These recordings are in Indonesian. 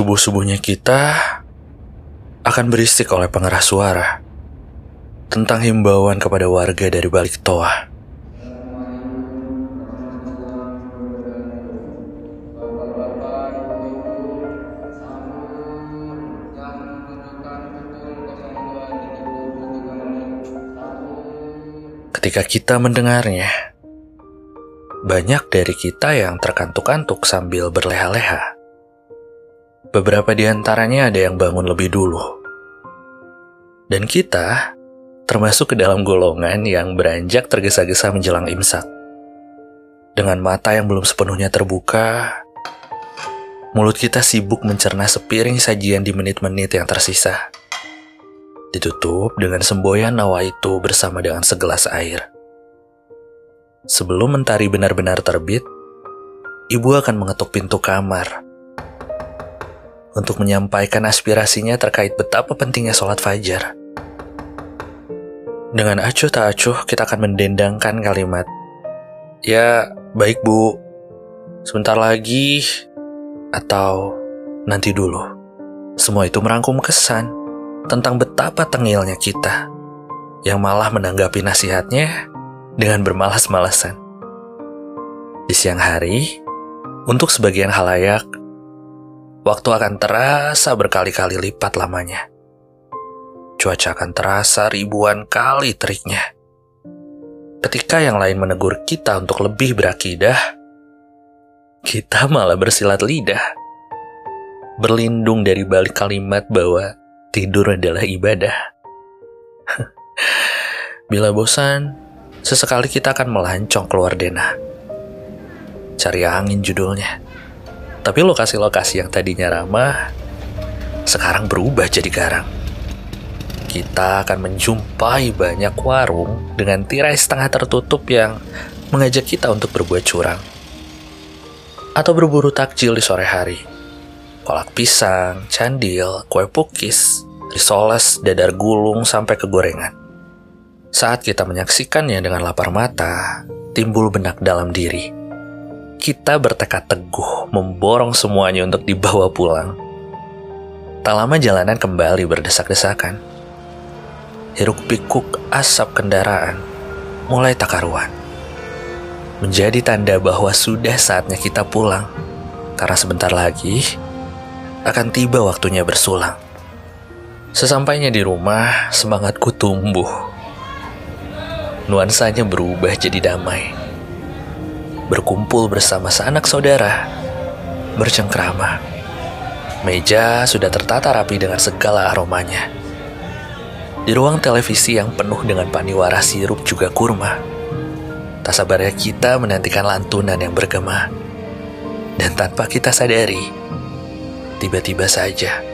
Subuh-subuhnya kita akan berisik oleh pengeras suara tentang himbauan kepada warga dari balik toa. Ketika kita mendengarnya, banyak dari kita yang terkantuk-kantuk sambil berleha-leha. Beberapa di antaranya ada yang bangun lebih dulu. Dan kita termasuk ke dalam golongan yang beranjak tergesa-gesa menjelang imsak. Dengan mata yang belum sepenuhnya terbuka, mulut kita sibuk mencerna sepiring sajian di menit-menit yang tersisa. Ditutup dengan semboyan nawa itu bersama dengan segelas air. Sebelum mentari benar-benar terbit, ibu akan mengetuk pintu kamar untuk menyampaikan aspirasinya terkait betapa pentingnya sholat fajar. Dengan acuh tak acuh, kita akan mendendangkan kalimat, Ya, baik bu, sebentar lagi, atau nanti dulu. Semua itu merangkum kesan tentang betapa tengilnya kita yang malah menanggapi nasihatnya dengan bermalas-malasan. Di siang hari, untuk sebagian halayak, waktu akan terasa berkali-kali lipat lamanya. Cuaca akan terasa ribuan kali teriknya. Ketika yang lain menegur kita untuk lebih berakidah, kita malah bersilat lidah. Berlindung dari balik kalimat bahwa tidur adalah ibadah. Bila bosan, sesekali kita akan melancong keluar denah. Cari angin judulnya. Tapi lokasi-lokasi yang tadinya ramah, sekarang berubah jadi garang. Kita akan menjumpai banyak warung dengan tirai setengah tertutup yang mengajak kita untuk berbuat curang. Atau berburu takjil di sore hari kolak pisang, candil, kue pukis, risoles, dadar gulung, sampai ke gorengan. Saat kita menyaksikannya dengan lapar mata, timbul benak dalam diri. Kita bertekad teguh memborong semuanya untuk dibawa pulang. Tak lama jalanan kembali berdesak-desakan. Hiruk pikuk asap kendaraan mulai tak karuan. Menjadi tanda bahwa sudah saatnya kita pulang. Karena sebentar lagi, akan tiba waktunya bersulang. Sesampainya di rumah, semangatku tumbuh. Nuansanya berubah jadi damai. Berkumpul bersama seanak saudara, bercengkrama. Meja sudah tertata rapi dengan segala aromanya. Di ruang televisi yang penuh dengan paniwara sirup juga kurma. Tak sabarnya kita menantikan lantunan yang bergema. Dan tanpa kita sadari, tiba-tiba saja.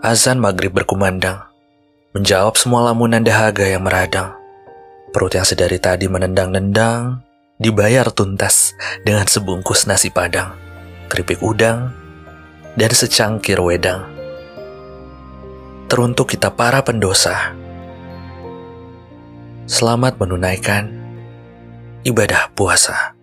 Azan maghrib berkumandang, menjawab semua lamunan dahaga yang meradang. Perut yang sedari tadi menendang-nendang, dibayar tuntas dengan sebungkus nasi padang, keripik udang, dan secangkir wedang teruntuk kita para pendosa. Selamat menunaikan ibadah puasa.